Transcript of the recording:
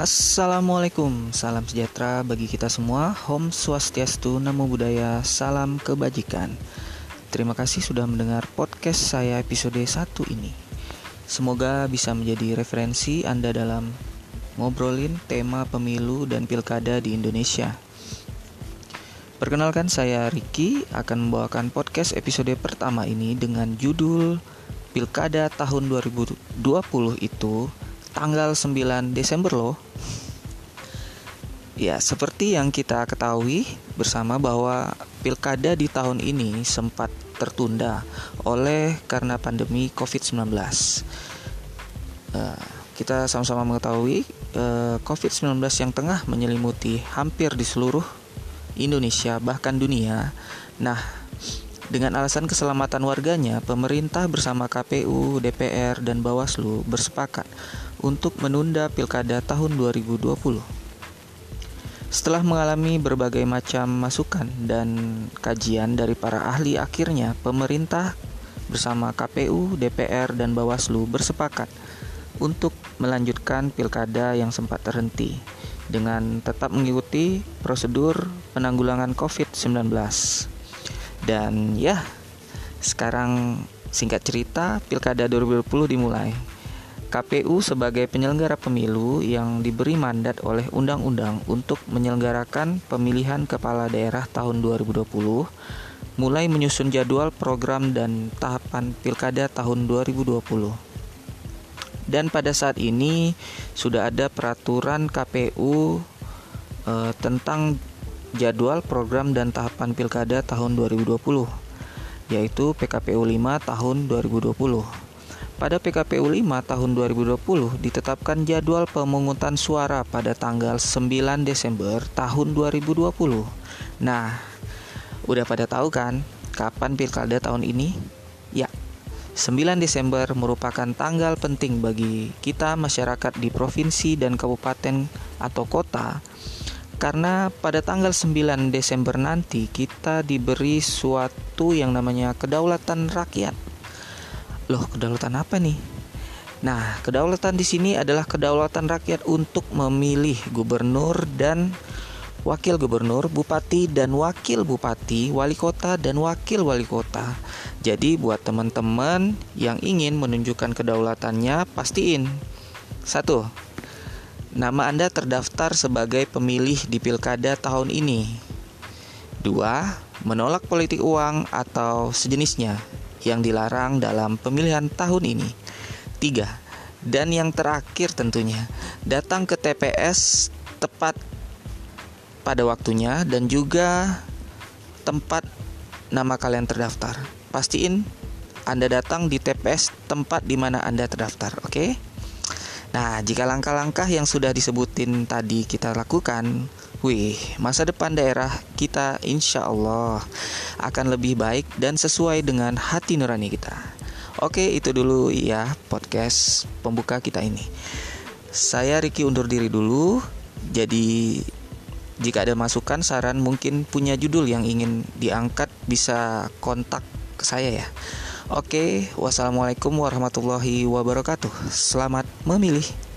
Assalamualaikum, salam sejahtera bagi kita semua. Hom Swastiastu, Namo Buddhaya, salam kebajikan. Terima kasih sudah mendengar podcast saya episode 1 ini. Semoga bisa menjadi referensi Anda dalam ngobrolin tema pemilu dan pilkada di Indonesia. Perkenalkan saya Ricky akan membawakan podcast episode pertama ini dengan judul Pilkada tahun 2020 itu tanggal 9 Desember loh. Ya, seperti yang kita ketahui bersama bahwa pilkada di tahun ini sempat tertunda oleh karena pandemi COVID-19. Uh, kita sama-sama mengetahui uh, COVID-19 yang tengah menyelimuti hampir di seluruh Indonesia bahkan dunia. Nah, dengan alasan keselamatan warganya, pemerintah bersama KPU, DPR, dan Bawaslu bersepakat untuk menunda pilkada tahun 2020. Setelah mengalami berbagai macam masukan dan kajian dari para ahli, akhirnya pemerintah bersama KPU, DPR, dan Bawaslu bersepakat untuk melanjutkan pilkada yang sempat terhenti dengan tetap mengikuti prosedur penanggulangan COVID-19. Dan ya, sekarang singkat cerita, pilkada 2020 dimulai. KPU sebagai penyelenggara pemilu yang diberi mandat oleh undang-undang untuk menyelenggarakan pemilihan kepala daerah tahun 2020 mulai menyusun jadwal program dan tahapan pilkada tahun 2020. Dan pada saat ini sudah ada peraturan KPU eh, tentang jadwal program dan tahapan pilkada tahun 2020 yaitu PKPU 5 tahun 2020. Pada PKPU 5 tahun 2020 ditetapkan jadwal pemungutan suara pada tanggal 9 Desember tahun 2020. Nah, udah pada tahu kan kapan pilkada tahun ini? Ya, 9 Desember merupakan tanggal penting bagi kita masyarakat di provinsi dan kabupaten atau kota karena pada tanggal 9 Desember nanti kita diberi suatu yang namanya kedaulatan rakyat Loh, kedaulatan apa nih? Nah, kedaulatan di sini adalah kedaulatan rakyat untuk memilih gubernur dan wakil gubernur, bupati dan wakil bupati, wali kota dan wakil wali kota. Jadi buat teman-teman yang ingin menunjukkan kedaulatannya, pastiin. Satu, nama Anda terdaftar sebagai pemilih di pilkada tahun ini. Dua, menolak politik uang atau sejenisnya yang dilarang dalam pemilihan tahun ini. Tiga, dan yang terakhir tentunya, datang ke TPS tepat pada waktunya dan juga tempat nama kalian terdaftar. Pastiin Anda datang di TPS tempat di mana Anda terdaftar, oke? Okay? Nah, jika langkah-langkah yang sudah disebutin tadi kita lakukan, wih, masa depan daerah kita insya Allah akan lebih baik dan sesuai dengan hati nurani kita. Oke, itu dulu ya podcast pembuka kita ini. Saya Riki undur diri dulu. Jadi jika ada masukan, saran, mungkin punya judul yang ingin diangkat bisa kontak ke saya ya. Oke, wassalamualaikum warahmatullahi wabarakatuh. Selamat memilih.